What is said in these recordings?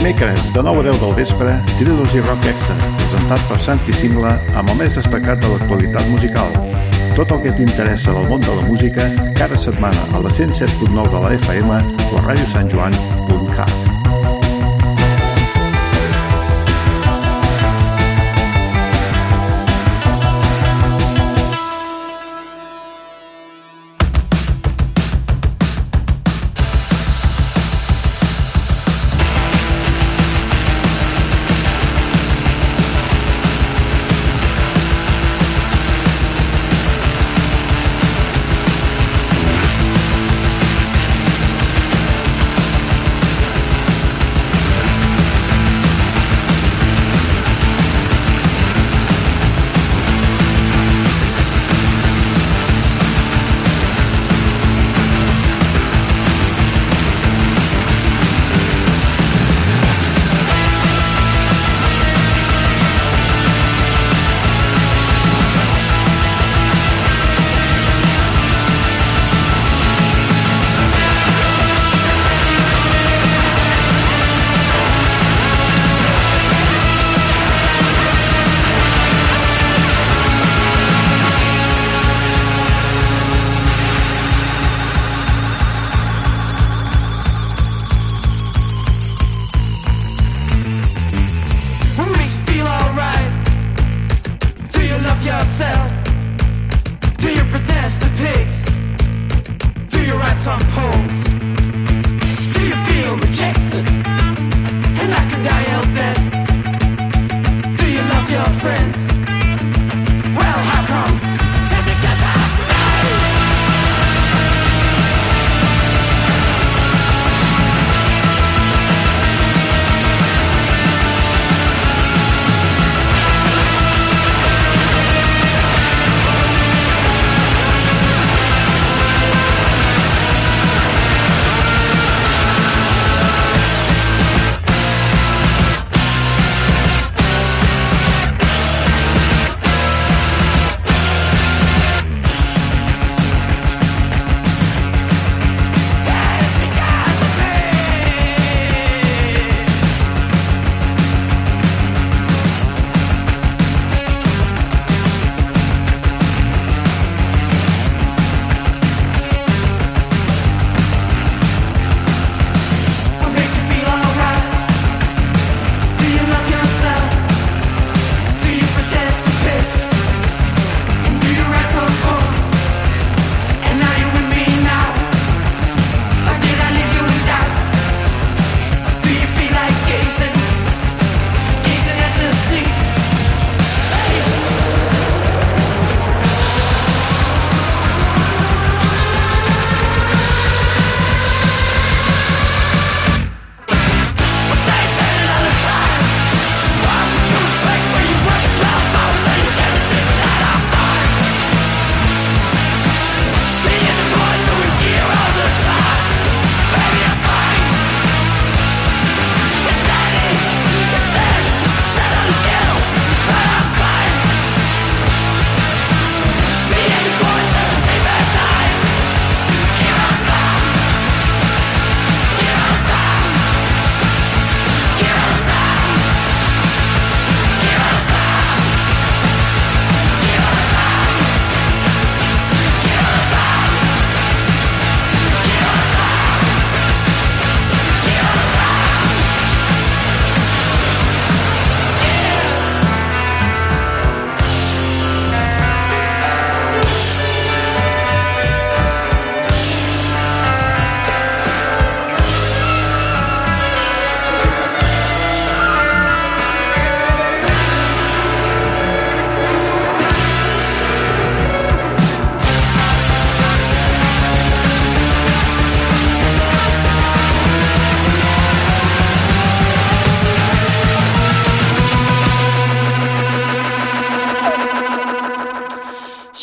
Dimecres, de 9 a 10 del vespre, Trilogy Rock Extra, presentat per Santi Singla amb el més destacat de l'actualitat musical. Tot el que t'interessa del món de la música, cada setmana a la 107.9 de la FM o a radiosanjoan.cat.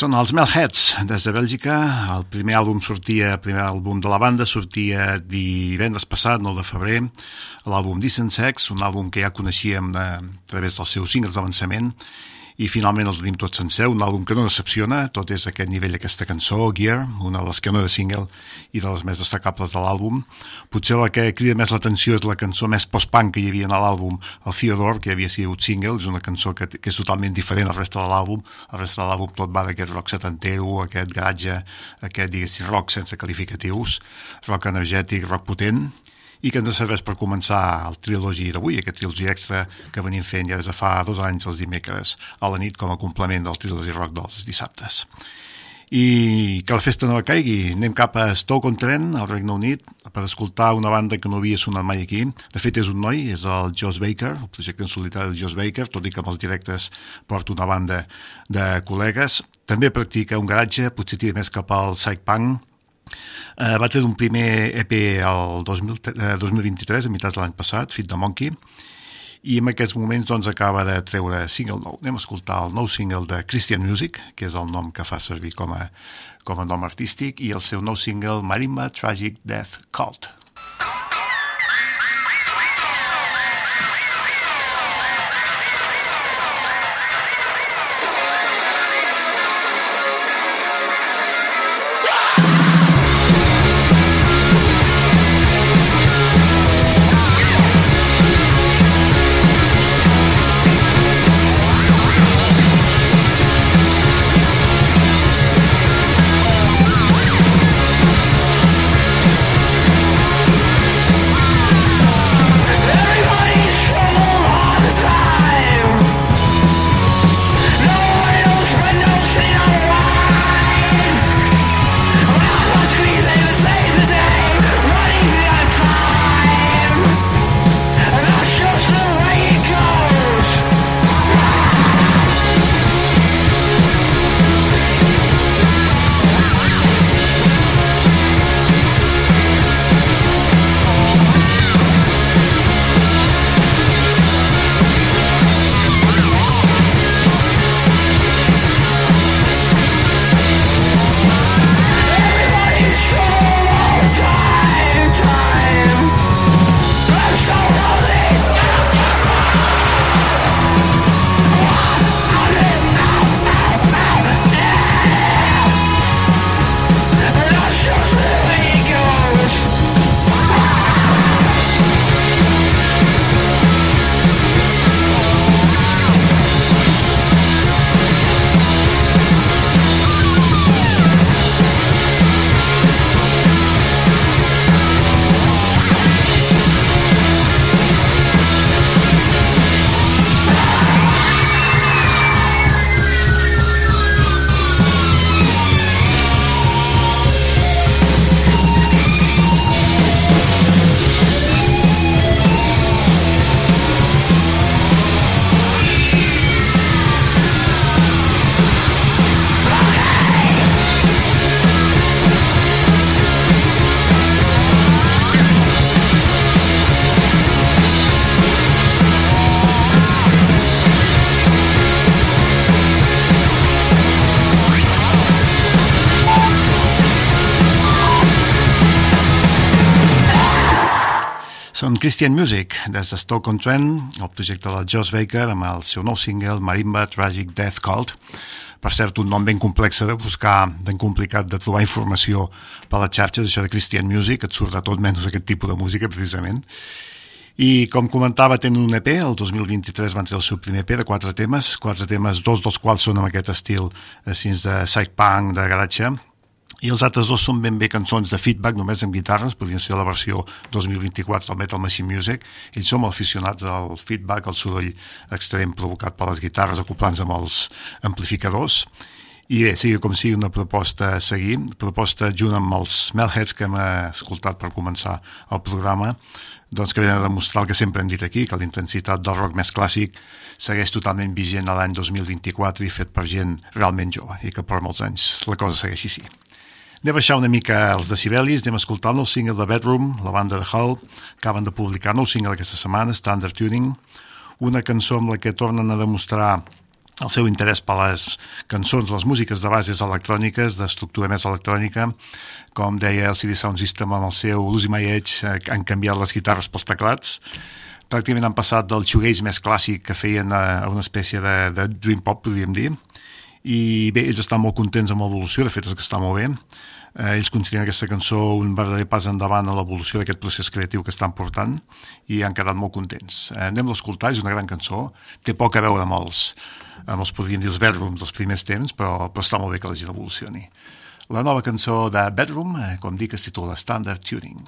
Són els Melheads, des de Bèlgica. El primer àlbum sortia, el primer àlbum de la banda sortia divendres passat, 9 de febrer, l'àlbum Decent Sex, un àlbum que ja coneixíem a través dels seus singles d'avançament, i finalment el tenim tot sencer, un àlbum que no decepciona, tot és aquest nivell d'aquesta cançó, Gear, una de les que no de single i de les més destacables de l'àlbum. Potser la que crida més l'atenció és la cançó més post-punk que hi havia en l'àlbum, el Theodore, que havia sigut single, és una cançó que, que és totalment diferent al resta de l'àlbum, el resta de l'àlbum tot va d'aquest rock setantero, aquest garatge, aquest, diguéssim, rock sense qualificatius, rock energètic, rock potent, i que ens serveix per començar el trilogi d'avui, aquest trilogi extra que venim fent ja des de fa dos anys els dimecres a la nit com a complement del trilogi rock dels dissabtes. I que la festa no caigui, anem cap a Stoke-on-Trent, al Regne Unit, per escoltar una banda que no havia sonat mai aquí. De fet, és un noi, és el Josh Baker, el projecte en solitari del Josh Baker, tot i que amb els directes porta una banda de col·legues. També practica un garatge, potser tira més cap al psych-punk, Eh, va tenir un primer EP el 2000, eh, 2023, a meitat de l'any passat, Fit the Monkey, i en aquests moments doncs, acaba de treure single nou. Anem a escoltar el nou single de Christian Music, que és el nom que fa servir com a, com a nom artístic, i el seu nou single Marimba Tragic Death Cult. Christian Music, des de Stoke-on-Trent, el projecte del Josh Baker amb el seu nou single Marimba Tragic Death Cult. Per cert, un nom ben complex de buscar, ben complicat de trobar informació per les xarxes, això de Christian Music, et surt de tot menys aquest tipus de música, precisament. I com comentava, tenen un EP, el 2023 van treure el seu primer EP de quatre temes, quatre temes, dos dels quals són amb aquest estil així de psych-punk, de garatge, i els altres dos són ben bé cançons de feedback, només amb guitarres, podrien ser la versió 2024 del Metal Machine Music. Ells som aficionats al feedback, al soroll extrem provocat per les guitarres acoplant amb els amplificadors. I bé, sigui com sigui una proposta a seguir, proposta junt amb els Melheads que hem escoltat per començar el programa, doncs que venen a demostrar el que sempre hem dit aquí, que la intensitat del rock més clàssic segueix totalment vigent a l'any 2024 i fet per gent realment jove i que per molts anys la cosa segueixi així. Anem a baixar una mica els decibelis, anem a escoltar el single de Bedroom, la banda de Hull, acaben de publicar nou single aquesta setmana, Standard Tuning, una cançó amb la que tornen a demostrar el seu interès per les cançons, les músiques de bases electròniques, d'estructura més electrònica, com deia el CD Sound System amb el seu Losing My Edge, eh, han canviat les guitarres pels teclats, pràcticament han passat del shoegaze més clàssic que feien a una espècie de, de dream pop, podríem dir, i bé, ells estan molt contents amb l'evolució, de fet és que està molt bé, eh, ells consideren aquesta cançó un verdader pas endavant a l'evolució d'aquest procés creatiu que estan portant i han quedat molt contents. Eh, anem a escoltar, és una gran cançó, té poc a veure amb els, amb els podríem dir els bedrooms dels primers temps, però, però està molt bé que la gent evolucioni. La nova cançó de Bedroom, eh, com dic, es titula Standard Tuning.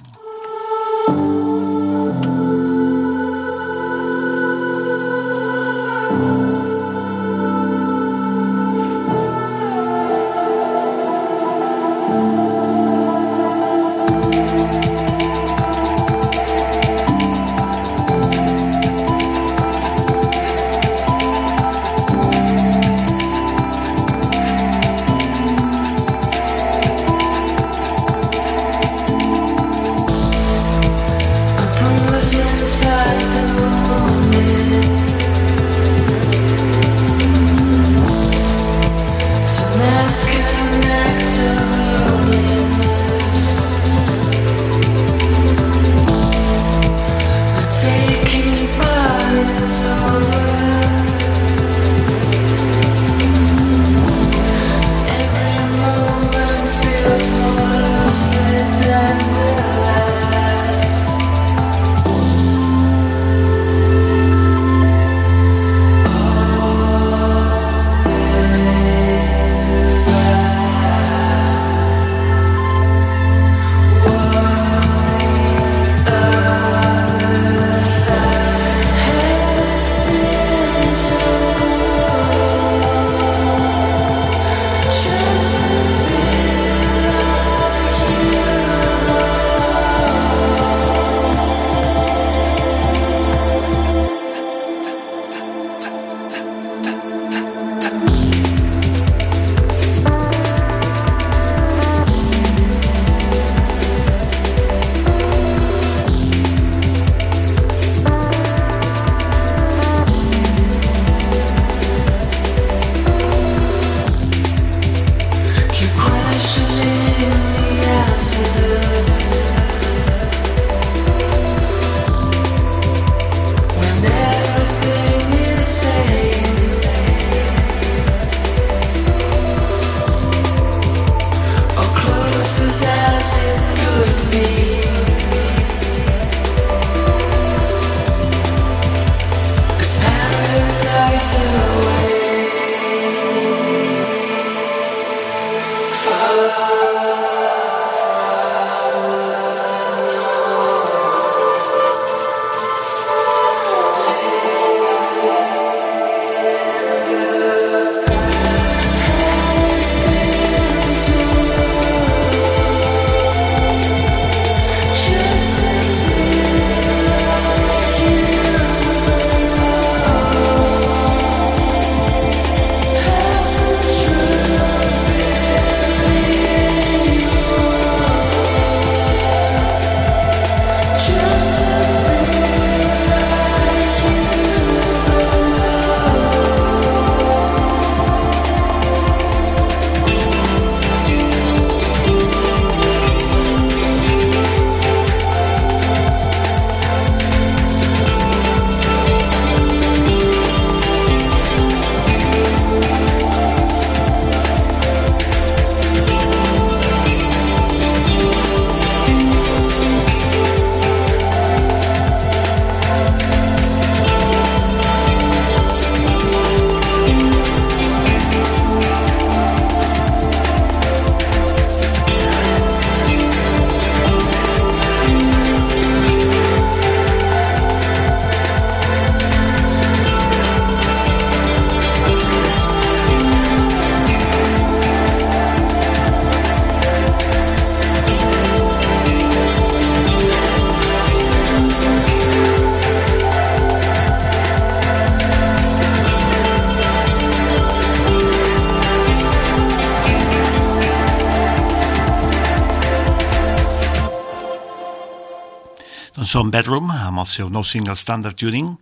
Són Bedroom, amb el seu nou single Standard Tuning,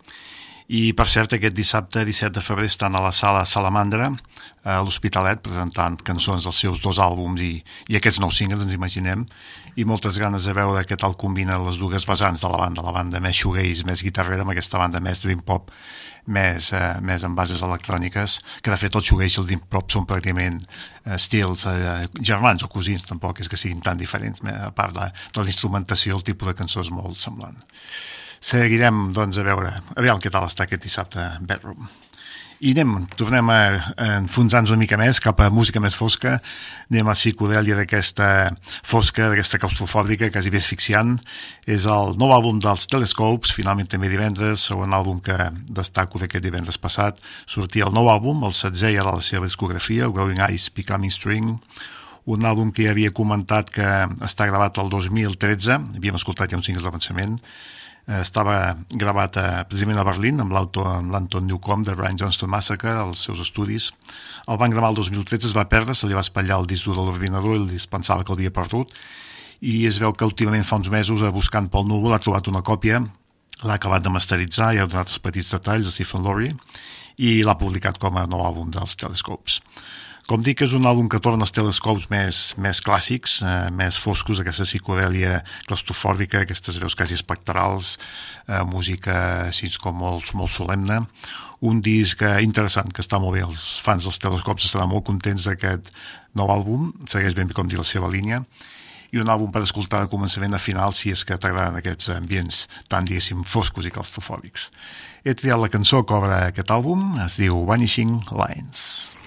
I, per cert, aquest dissabte, 17 de febrer, estan a la sala Salamandra, a l'Hospitalet, presentant cançons dels seus dos àlbums i, i aquests nous singles, ens imaginem, i moltes ganes de veure què tal combina les dues vessants de la banda, la banda més shoegaze, més guitarrera, amb aquesta banda més dream pop, més, eh, més amb bases electròniques, que de fet el i el dream pop són pràcticament eh, estils eh, germans o cosins, tampoc és que siguin tan diferents, a part de, de la instrumentació, el tipus de cançó és molt semblant seguirem doncs, a veure, a veure què tal està aquest dissabte Bedroom. I anem, tornem a, enfonsar-nos una mica més cap a música més fosca, anem a psicodèlia d'aquesta fosca, d'aquesta claustrofòbica, quasi bé asfixiant. És el nou àlbum dels Telescopes, finalment també divendres, segon àlbum que destaco d'aquest divendres passat. Sortia el nou àlbum, el setzè ja de la seva discografia, Growing Eyes, Becoming String, un àlbum que ja havia comentat que està gravat el 2013, havíem escoltat ja uns singles d'avançament, estava gravat a, eh, precisament a Berlín amb l'Anton Newcomb de Brian Johnston Massacre als seus estudis. El van gravar el 2013, es va perdre, se li va espatllar el disc dur de l'ordinador i es pensava que l'havia perdut i es veu que últimament fa uns mesos eh, buscant pel núvol ha trobat una còpia l'ha acabat de masteritzar i ha donat els petits detalls a Stephen Laurie i l'ha publicat com a nou àlbum dels Telescopes. Com dic, és un àlbum que torna als telescops més, més clàssics, eh, més foscos, aquesta psicodèlia claustrofòbica, aquestes veus quasi espectrals, eh, música així com molt, molt solemne. Un disc interessant, que està molt bé. Els fans dels telescops estaran molt contents d'aquest nou àlbum, segueix ben bé com dir la seva línia i un àlbum per escoltar de començament a final si és que t'agraden aquests ambients tan, diguéssim, foscos i claustrofòbics. He triat la cançó que obre aquest àlbum, es diu Vanishing Lines.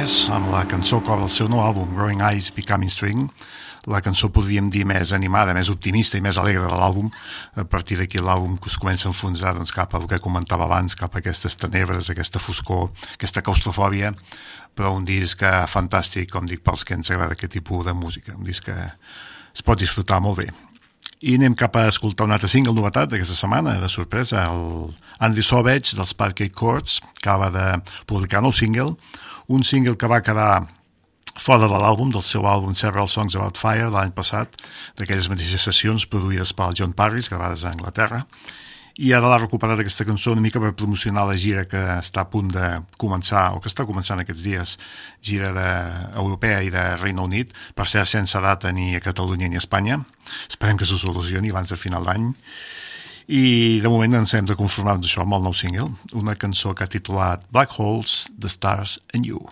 Londres, amb la cançó que obre el seu nou àlbum, Growing Eyes Becoming String, la cançó podríem dir més animada, més optimista i més alegre de l'àlbum. A partir d'aquí l'àlbum es comença a enfonsar doncs, cap al que comentava abans, cap a aquestes tenebres, aquesta foscor, aquesta claustrofòbia, però un disc fantàstic, com dic, pels que ens agrada aquest tipus de música. Un disc que es pot disfrutar molt bé. I anem cap a escoltar un altre single novetat d'aquesta setmana, de sorpresa, el Andy Sauvage dels Parquet Courts, que acaba de publicar nou single, un single que va quedar fora de l'àlbum, del seu àlbum Several Songs About Fire l'any passat, d'aquelles mateixes sessions produïdes pel John Parris, gravades a Anglaterra, i ara l'ha recuperat aquesta cançó una mica per promocionar la gira que està a punt de començar, o que està començant aquests dies, gira de, europea i de Reino Unit, per ser sense data ni a Catalunya ni a Espanya. Esperem que s'ho solucioni abans de final d'any. I de moment ens hem de conformar amb això, amb el nou single, una cançó que ha titulat Black Holes, The Stars and You.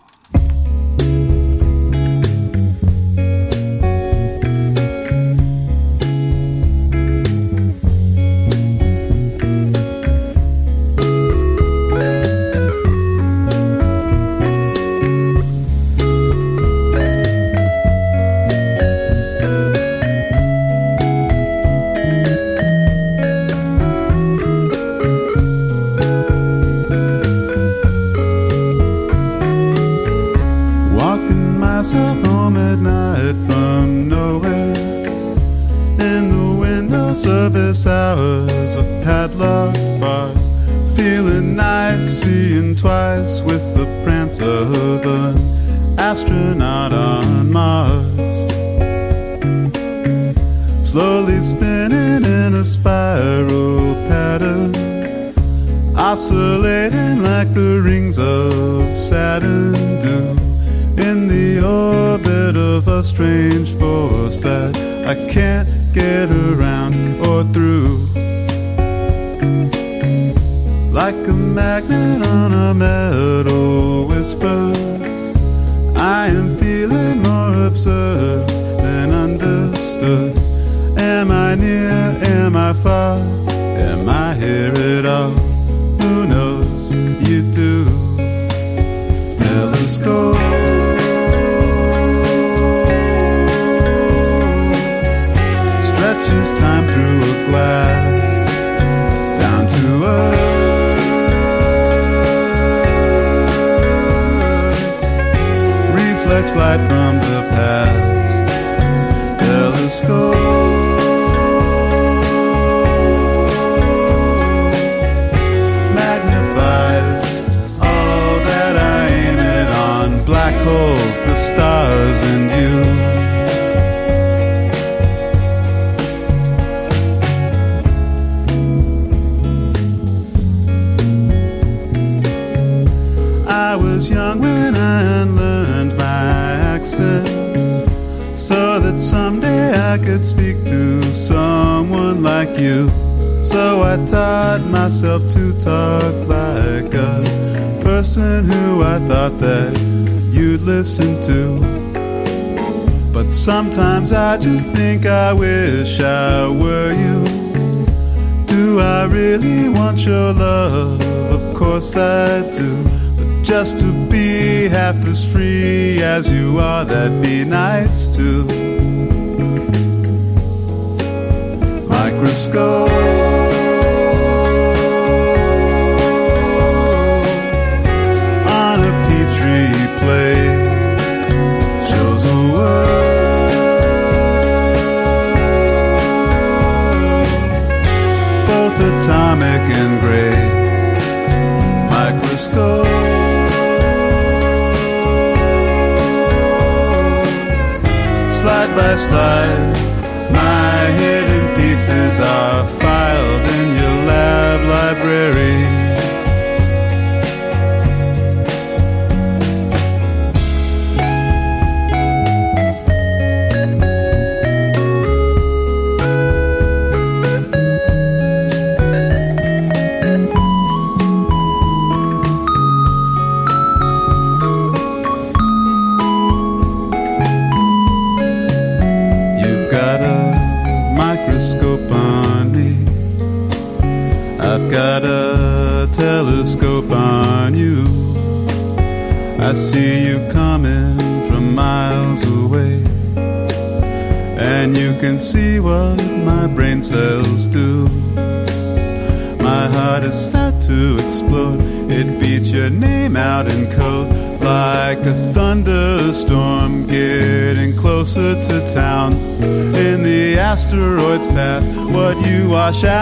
endless hours of padlock bars, feeling nice, seeing twice with the prance of an astronaut on Mars. Slowly spinning in a spiral pattern, oscillating like the rings of Saturn do in the orbit of a strange force that I can't get around or through. Like a magnet on a metal whisper, I am feeling more absurd than understood. Am I near? Am I far? Am I here at all? Who knows? You do. Telescope. Stretches time through a glass down to earth. Reflects light from the past. Telescope. Magnifies all that I am and on. Black holes, the stars, and you. I could speak to someone like you. So I taught myself to talk like a person who I thought that you'd listen to. But sometimes I just think I wish I were you. Do I really want your love? Of course I do. But just to be half as free as you are, that'd be nice too. Slide by slide, my hidden faces are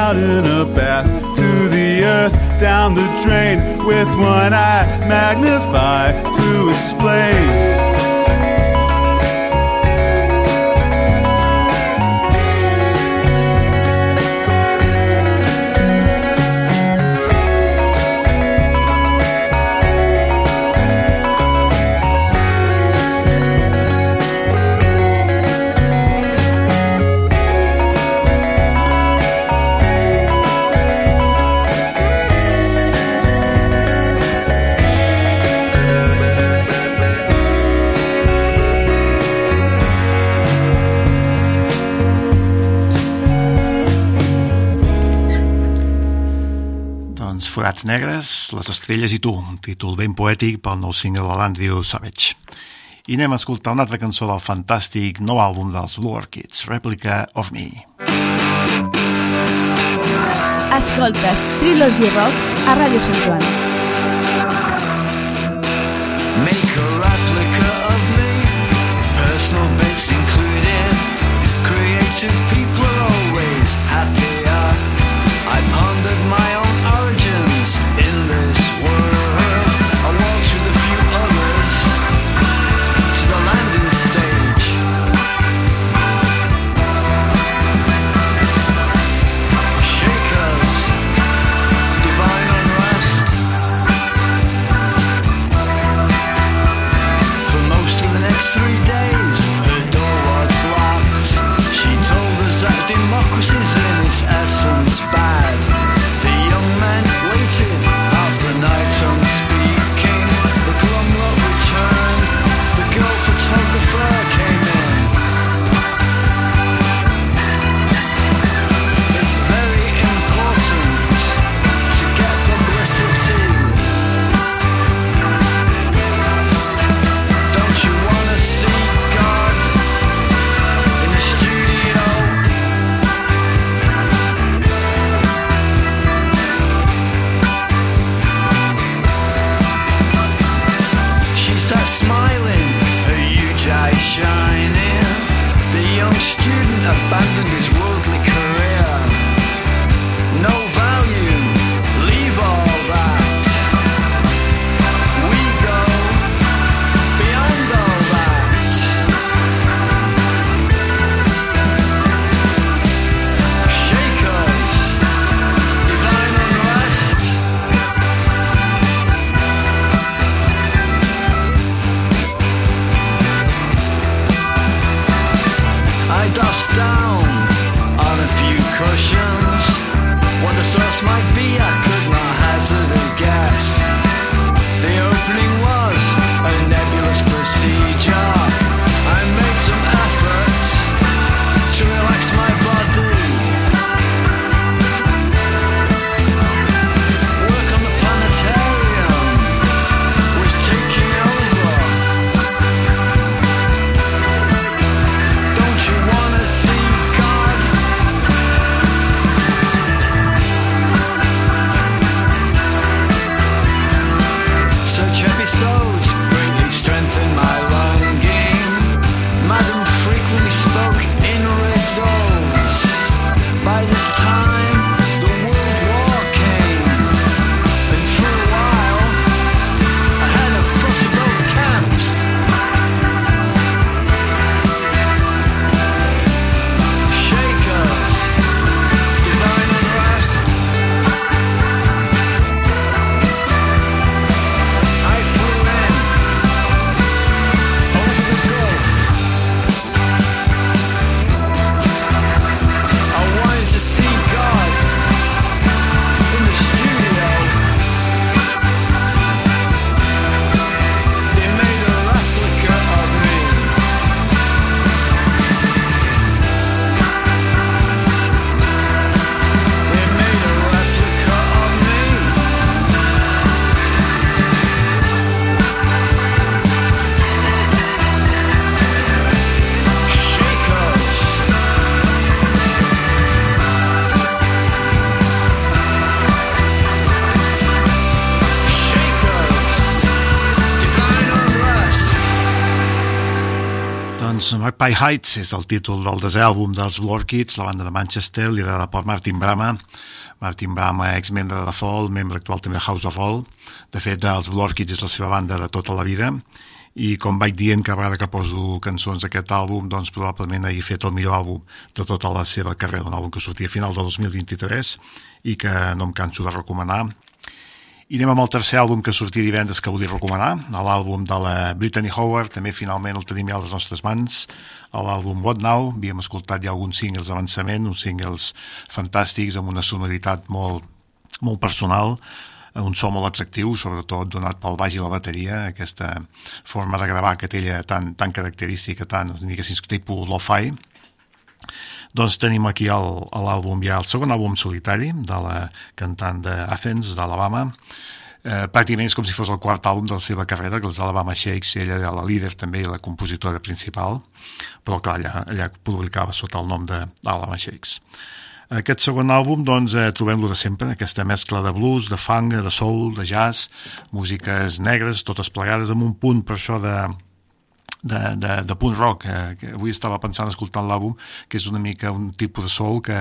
out in a bath to the earth down the drain with one eye. Estrelles i tu, un títol ben poètic pel nou single de l'Andrew Savage. I anem a escoltar una altra cançó del fantàstic nou àlbum dels Blue Orchids, Replica of Me. Escoltes Trilogy Rock a Ràdio Sant Joan. Doncs Magpie Heights és el títol del desè àlbum dels Blur Kids, la banda de Manchester, liderada per Martin Brama. Martin Brama, exmembre de The Fall, membre actual també de House of All. De fet, els Blur Kids és la seva banda de tota la vida i com vaig dient cada vegada que poso cançons d'aquest àlbum, doncs probablement hagi fet el millor àlbum de tota la seva carrera, un àlbum que sortia a final del 2023 i que no em canso de recomanar i anem amb el tercer àlbum que sortia divendres que volia recomanar, l'àlbum de la Brittany Howard, també finalment el tenim ja a les nostres mans, l'àlbum What Now, havíem escoltat ja alguns singles d'avançament, uns singles fantàstics amb una sonoritat molt, molt personal, un so molt atractiu, sobretot donat pel baix i la bateria, aquesta forma de gravar que té ella tan, tan característica, tan, diguéssim, tipus lo-fi, doncs tenim aquí l'àlbum, ja el segon àlbum solitari de la cantant d'Athens, d'Alabama, eh, pràcticament és com si fos el quart àlbum de la seva carrera, que els Alabama Shakes, ella era la líder també i la compositora principal, però clar, allà, allà publicava sota el nom d'Alabama Shakes. Aquest segon àlbum, doncs, eh, trobem-lo de sempre, aquesta mescla de blues, de funk, de soul, de jazz, músiques negres, totes plegades, amb un punt per això de, de, de, de punt rock, eh, que avui estava pensant escoltant l'àlbum, que és una mica un tipus de soul que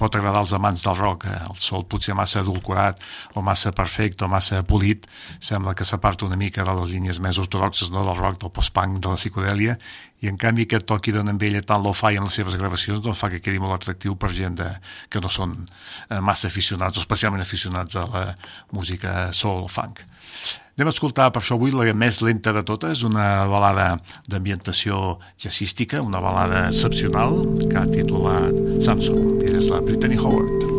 pot agradar als amants del rock. Eh? El soul potser massa adulcorat o massa perfecte o massa polit, sembla que s'aparta una mica de les línies més ortodoxes no? del rock, del post-punk, de la psicodèlia, i en canvi aquest toc que amb ella tant lo-fi en les seves gravacions doncs fa que quedi molt atractiu per gent de, que no són eh, massa aficionats o especialment aficionats a la música soul o funk. Anem a escoltar per això avui la més lenta de totes, una balada d'ambientació jazzística, una balada excepcional que ha titulat Samson. Ella és la Brittany Howard.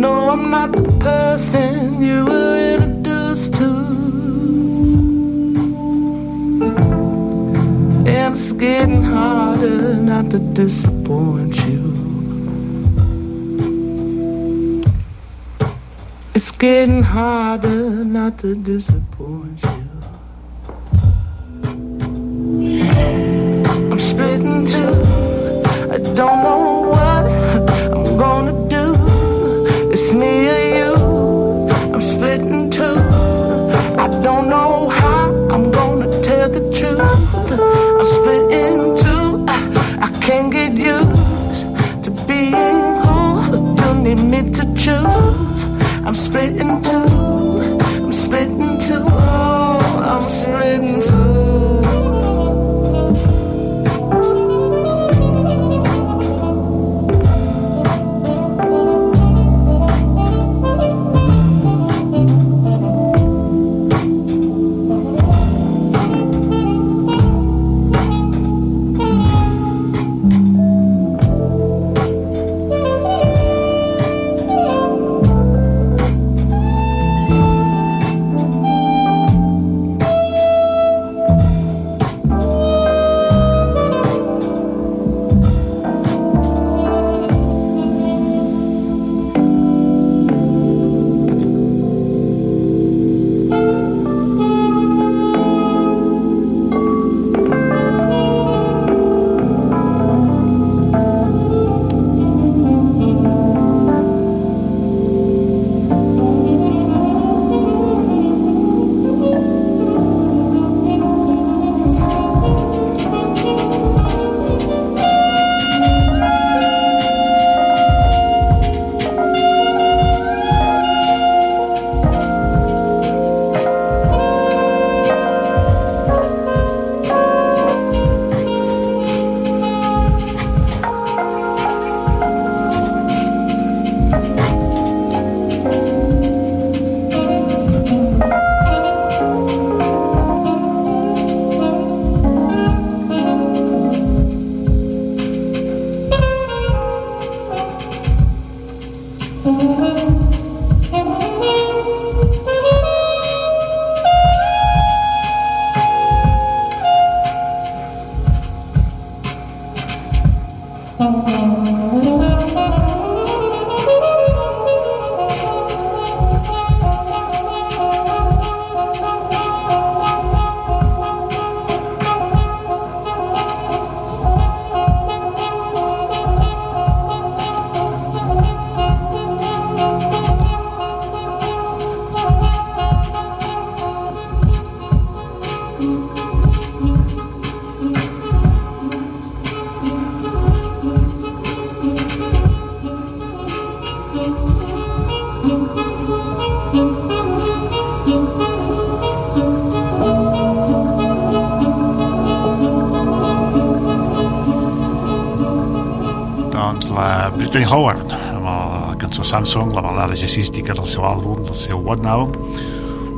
No, I'm not the person you were introduced to. And it's getting harder not to disappoint you. It's getting harder not to disappoint you. I'm splitting too. two. I don't know. I'm split in two. I'm split in two. Oh, I'm split in two. Jazzística del seu àlbum, del seu What Now?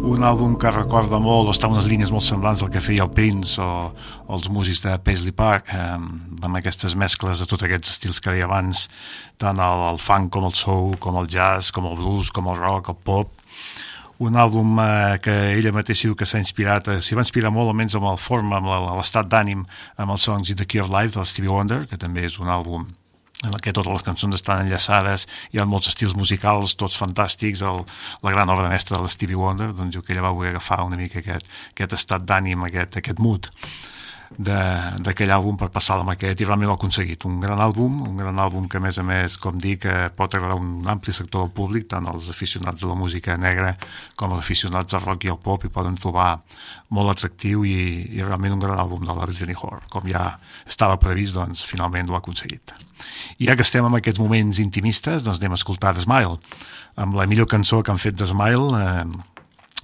Un àlbum que recorda molt o està unes línies molt semblants al que feia el Prince o, els músics de Paisley Park eh, amb aquestes mescles de tots aquests estils que deia abans tant el, el funk com el soul com el jazz, com el blues, com el rock, el pop. Un àlbum eh, que ella mateixa diu que s'ha inspirat, eh, s'hi va inspirar molt almenys amb el forma, amb l'estat d'ànim amb els songs In the Key of Life del Stevie Wonder, que també és un àlbum en què totes les cançons estan enllaçades, hi ha molts estils musicals, tots fantàstics, el, la gran obra mestra de l'Stevie Wonder, doncs jo que ella va voler agafar una mica aquest, aquest estat d'ànim, aquest, aquest mood d'aquell àlbum per passar la maqueta i realment ho ha aconseguit. Un gran àlbum, un gran àlbum que a més a més, com dic, eh, pot agradar un ampli sector del públic, tant els aficionats de la música negra com els aficionats al rock i al pop i poden trobar molt atractiu i, i realment un gran àlbum de la Brittany Horror. Com ja estava previst, doncs finalment ho ha aconseguit. I ja que estem en aquests moments intimistes, doncs anem a escoltar Smile, amb la millor cançó que han fet The Smile, eh,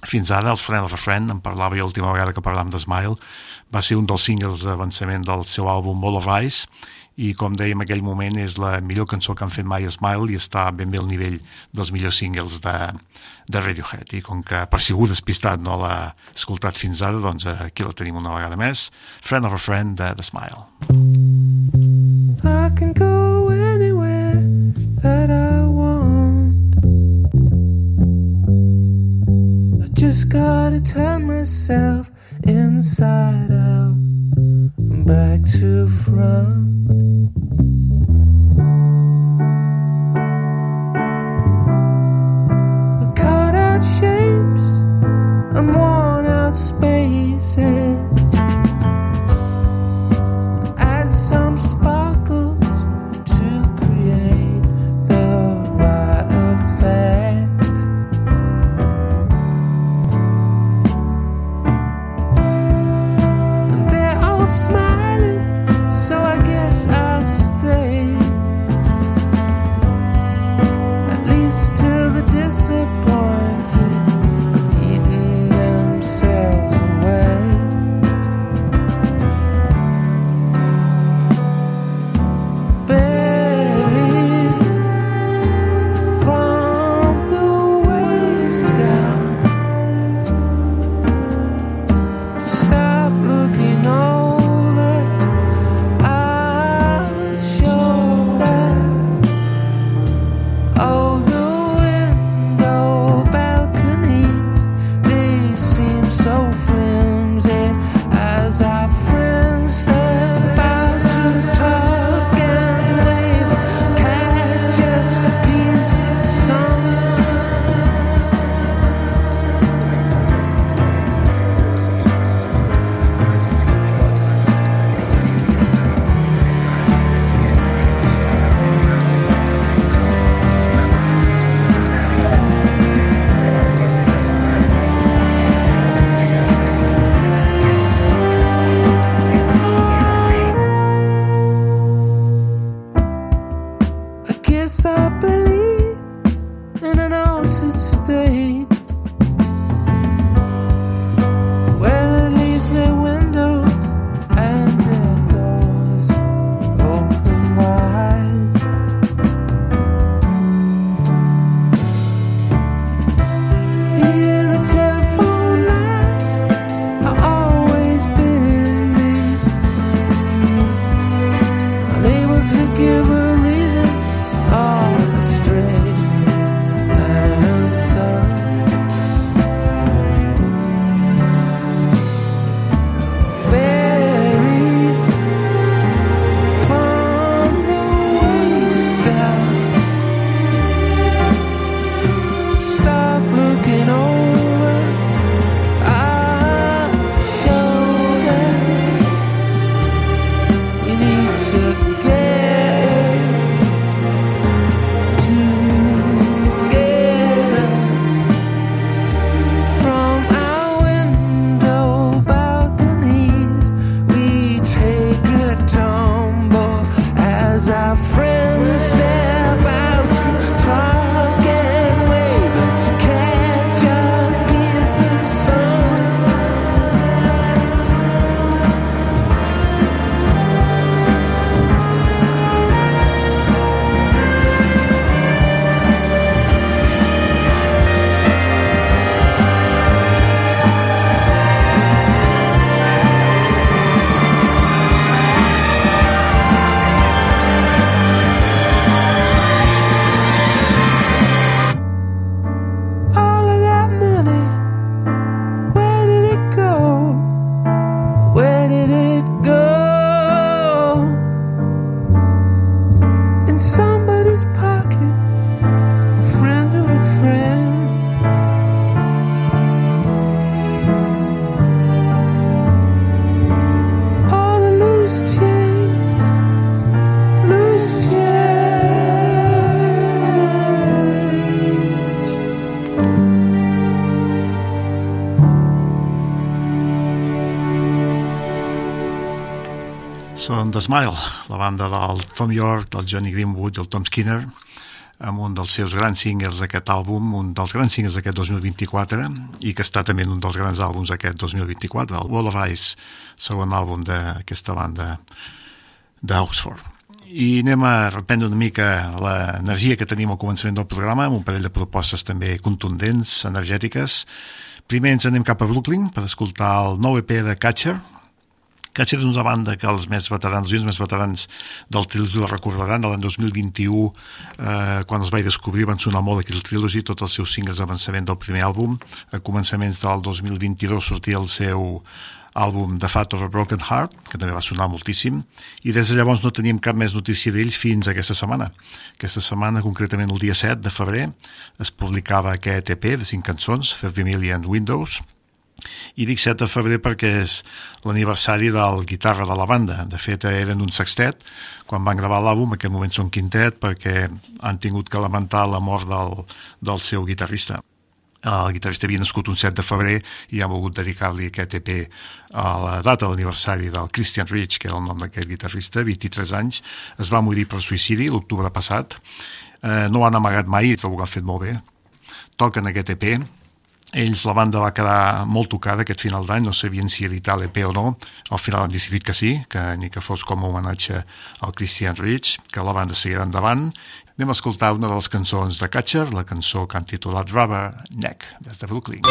fins ara, els Friend of a Friend, en parlava jo l'última vegada que parlàvem de Smile, va ser un dels singles d'avançament del seu àlbum Ball of Ice, i com dèiem en aquell moment és la millor cançó que han fet mai Smile i està ben bé al nivell dels millors singles de, de Radiohead. I com que per si algú despistat no l'ha escoltat fins ara doncs aquí la tenim una vegada més. Friend of a Friend de The Smile. I can go anywhere that I want. I just gotta turn myself inside out and back to front. cut out shapes and worn out spaces. Smile, la banda del Tom York, del Johnny Greenwood i el Tom Skinner, amb un dels seus grans singles d'aquest àlbum, un dels grans singles d'aquest 2024, i que està també en un dels grans àlbums d'aquest 2024, el Wall of Ice, segon àlbum d'aquesta banda d'Oxford. I anem a reprendre una mica l'energia que tenim al començament del programa, amb un parell de propostes també contundents, energètiques. Primer ens anem cap a Brooklyn per escoltar el nou EP de Catcher, Catcher és una banda que els més veterans, els més veterans del Trilogy la recordaran, de l'any 2021, eh, quan els vaig descobrir, van sonar molt aquí el Trilogy, tots els seus singles d'avançament del primer àlbum. A començaments del 2022 sortia el seu àlbum The Fat of a Broken Heart, que també va sonar moltíssim, i des de llavors no teníem cap més notícia d'ells fins a aquesta setmana. Aquesta setmana, concretament el dia 7 de febrer, es publicava aquest EP de 5 cançons, 30 Million Windows, i dic 7 de febrer perquè és l'aniversari del guitarra de la banda. De fet, eren un sextet quan van gravar l'àlbum, en aquest moment són quintet perquè han tingut que lamentar la mort del, del seu guitarrista. El guitarrista havia nascut un 7 de febrer i ha volgut dedicar-li aquest EP a la data de l'aniversari del Christian Rich, que era el nom d'aquest guitarrista, 23 anys. Es va morir per suïcidi l'octubre passat. Eh, no han amagat mai, trobo que han fet molt bé. Toquen aquest EP, ells, la banda va quedar molt tocada aquest final d'any, no sabien si editar l'EP o no, al final han decidit que sí, que ni que fos com a homenatge al Christian Rich, que la banda seguirà endavant. Anem a escoltar una de les cançons de Catcher, la cançó que han titulat Rubber Neck, des de Brooklyn.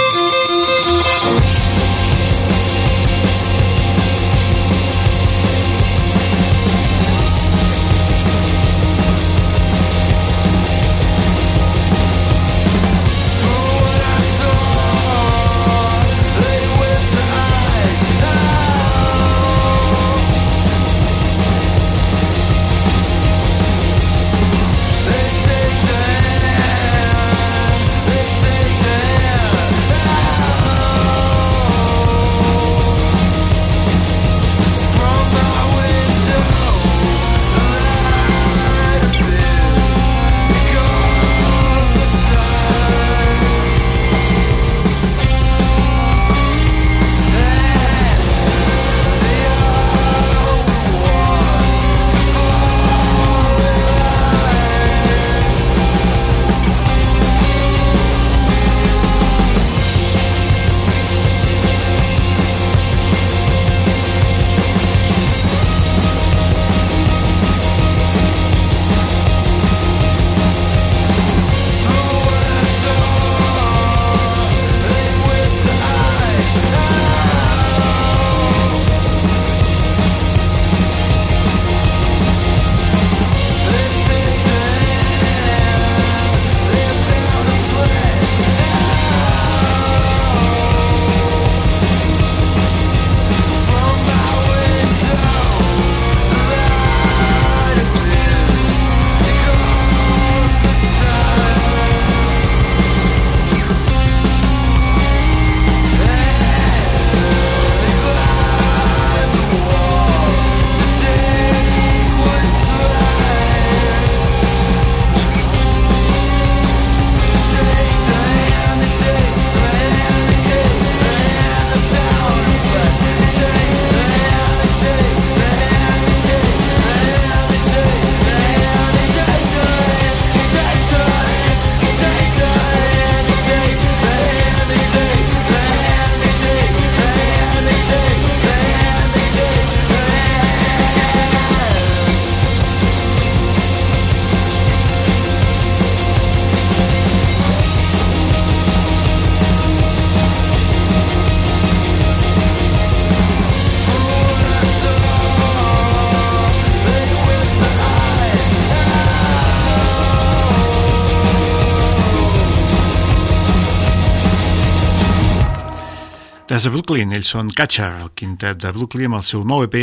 Des de Brooklyn, ells són Catcher, el quintet de Brooklyn, amb el seu nou EP,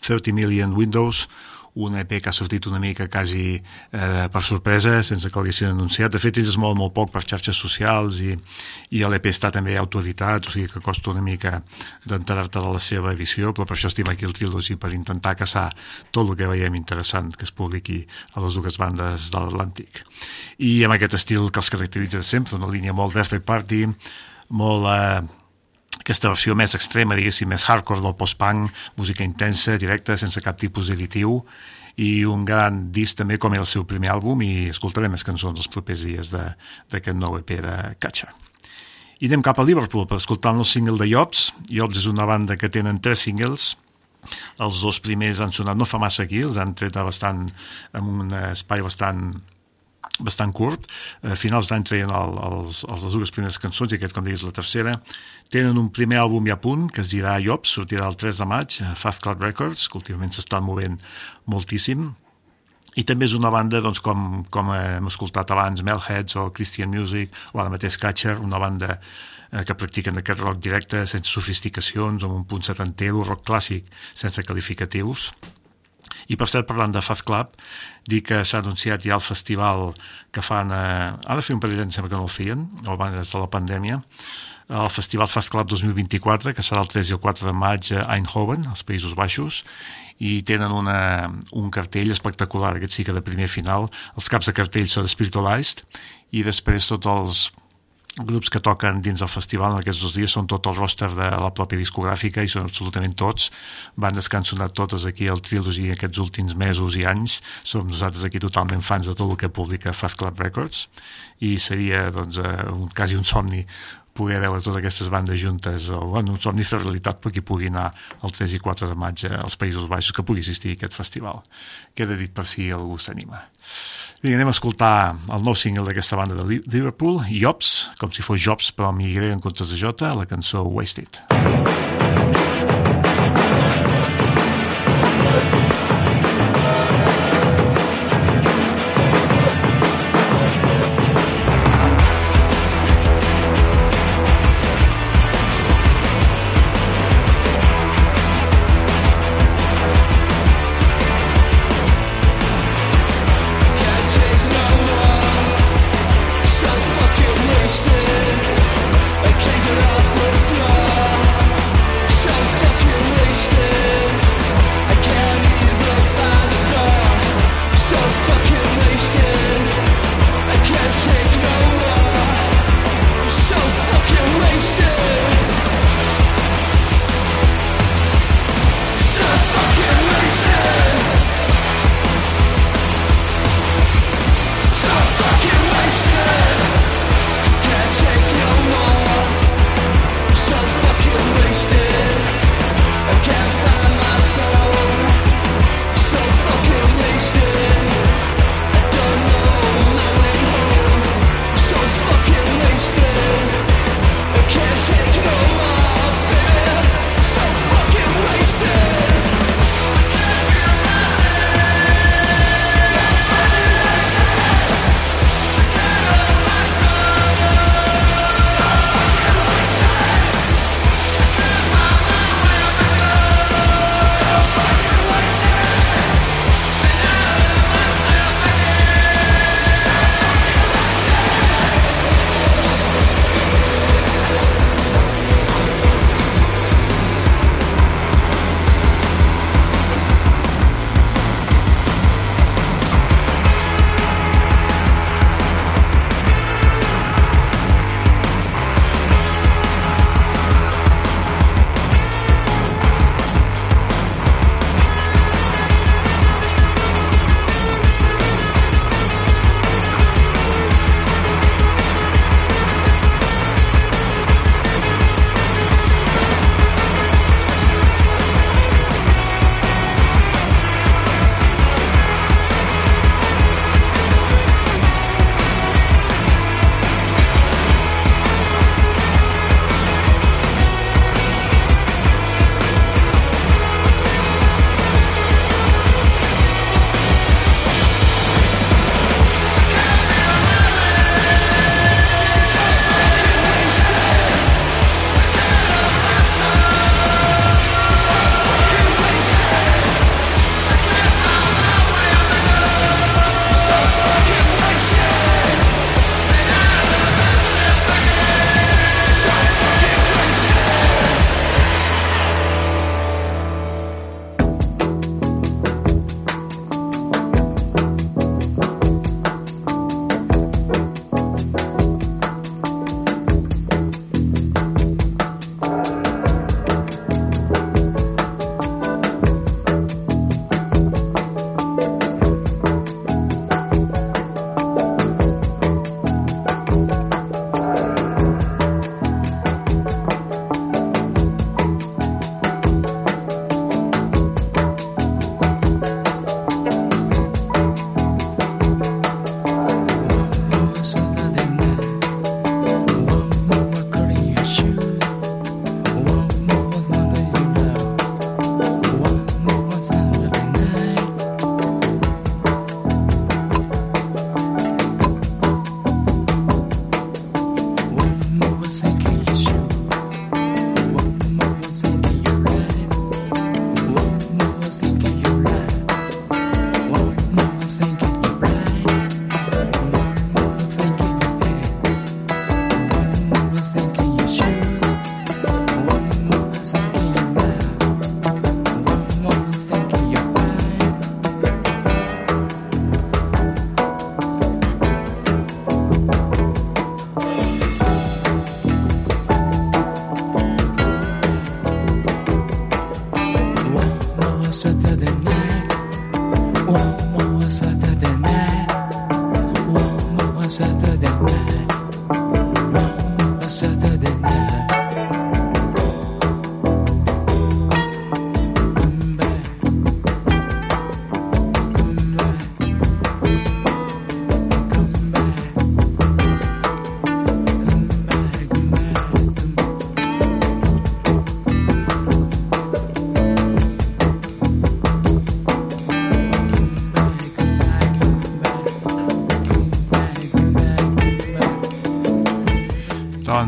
30 Million Windows, un EP que ha sortit una mica quasi eh, per sorpresa, sense que l'haguessin anunciat. De fet, ells es mouen molt poc per xarxes socials i, i l'EP està també autoeditat, o sigui que costa una mica d'enterar-te de la seva edició, però per això estim aquí el Trilogy, per intentar caçar tot el que veiem interessant que es publiqui a les dues bandes de l'Atlàntic. I amb aquest estil que els caracteritza sempre, una línia molt birthday party, molt... Eh, aquesta versió més extrema, diguéssim, més hardcore del post-punk, música intensa, directa, sense cap tipus d'additiu, i un gran disc també com el seu primer àlbum i escoltarem les cançons els propers dies d'aquest nou EP de Catcher. I anem cap a Liverpool per escoltar el single de Jobs. Jobs és una banda que tenen tres singles, els dos primers han sonat no fa massa aquí, els han tret bastant, en un espai bastant bastant curt. A finals d'any treien el, els, els, les dues primeres cançons i aquest, com diguis, la tercera. Tenen un primer àlbum ja a punt, que es dirà Jobs, sortirà el 3 de maig, a Fast Cloud Records, que últimament s'estan movent moltíssim. I també és una banda, doncs, com, com hem escoltat abans, Melheads o Christian Music, o ara mateix Catcher, una banda eh, que practiquen aquest rock directe, sense sofisticacions, amb un punt setanter, el rock clàssic, sense qualificatius i per cert, parlant de Fast Club, dir que s'ha anunciat ja el festival que fan... Eh, ha de fer un parell d'anys, que no el feien, o abans de la pandèmia, el Festival Fast Club 2024, que serà el 3 i el 4 de maig a Eindhoven, als Països Baixos, i tenen una, un cartell espectacular, aquest sí que de primer final. Els caps de cartell són Spiritualized, i després tots els grups que toquen dins del festival en aquests dos dies són tot el roster de la pròpia discogràfica i són absolutament tots. Bandes que totes aquí al Trilogy aquests últims mesos i anys. Som nosaltres aquí totalment fans de tot el que publica Fast Club Records. I seria doncs, eh, un, quasi un somni poder veure totes aquestes bandes juntes o bueno, un somni de realitat per qui pugui anar el 3 i 4 de maig als Països Baixos que pugui assistir a aquest festival. Queda dit per si algú s'anima? Vinga, anem a escoltar el nou single d'aquesta banda de Liverpool Jobs, com si fos Jobs però amb Y en comptes de J, la cançó Wasted. so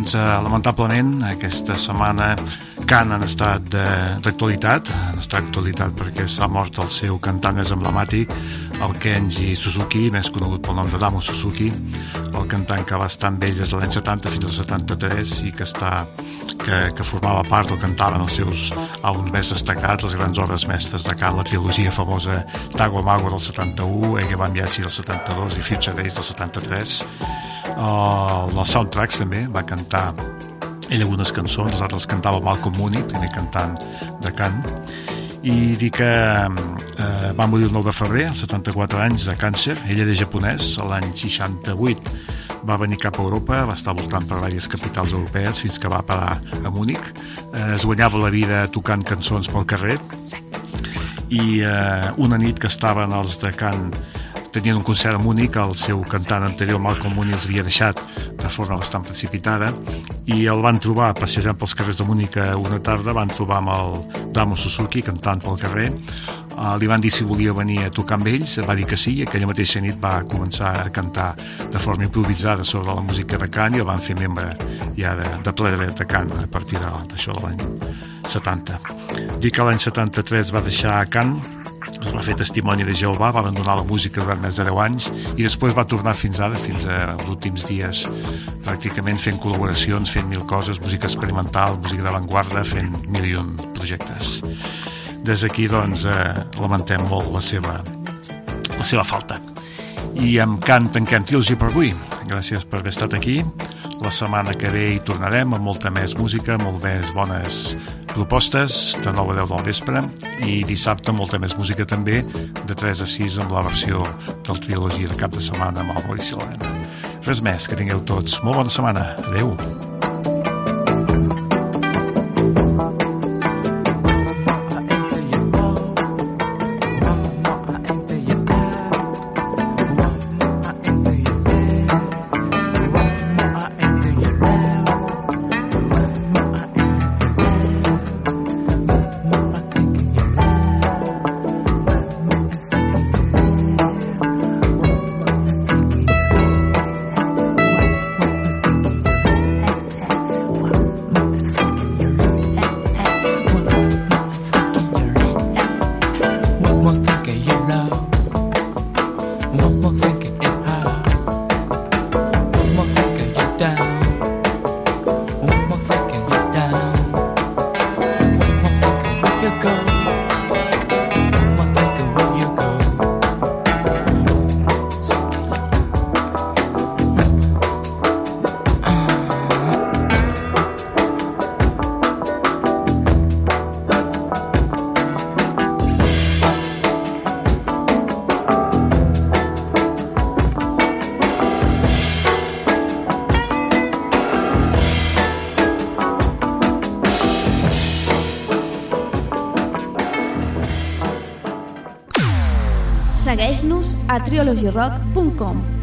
Doncs, eh, lamentablement, aquesta setmana Can han estat de- d'actualitat, han estat d'actualitat perquè s'ha mort el seu cantant més emblemàtic, el Kenji Suzuki, més conegut pel nom de Damo Suzuki, el cantant que va estar amb ells des de l'any 70 fins al 73 i que està que, que formava part o cantava en els seus àlbums més destacats, les grans obres mestres de Can, la trilogia famosa Tago Mago del 71, Ege Bambiachi del 72 i Future Days del 73. Uh, els soundtracks també va cantar ell algunes cançons, les altres cantava Malcolm Mooney, primer cantant de cant, i dir que eh, va morir el 9 de febrer, als 74 anys de càncer. Ell era japonès, l'any 68 va venir cap a Europa, va estar voltant per diverses capitals europees fins que va parar a Múnich. Eh, es guanyava la vida tocant cançons pel carrer i eh, una nit que estaven els de cant tenien un concert a Múnich, el seu cantant anterior Malcolm Mooney els havia deixat de forma bastant precipitada i el van trobar passejant pels carrers de Múnich una tarda, van trobar amb el Damo Suzuki cantant pel carrer uh, li van dir si volia venir a tocar amb ells va dir que sí, i aquella mateixa nit va començar a cantar de forma improvisada sobre la música de Can i el van fer membre ja de, de ple dret de Can a partir d'això de l'any 70 dir que l'any 73 va deixar Can es va fer testimoni de Jehovà, va abandonar la música durant més de 10 anys i després va tornar fins ara, fins als últims dies pràcticament fent col·laboracions, fent mil coses, música experimental, música d'avantguarda, fent mil i un projectes. Des d'aquí, doncs, eh, lamentem molt la seva, la seva falta. I amb cant tanquem Trilogy per avui. Gràcies per haver estat aquí. La setmana que ve hi tornarem amb molta més música, molt més bones propostes, de 9 a 10 del vespre, i dissabte molta més música també, de 3 a 6 amb la versió del Trilogia de cap de setmana amb el Maurici Lorena. Res més, que tingueu tots molt bona setmana. Adeu. triologyrock.com.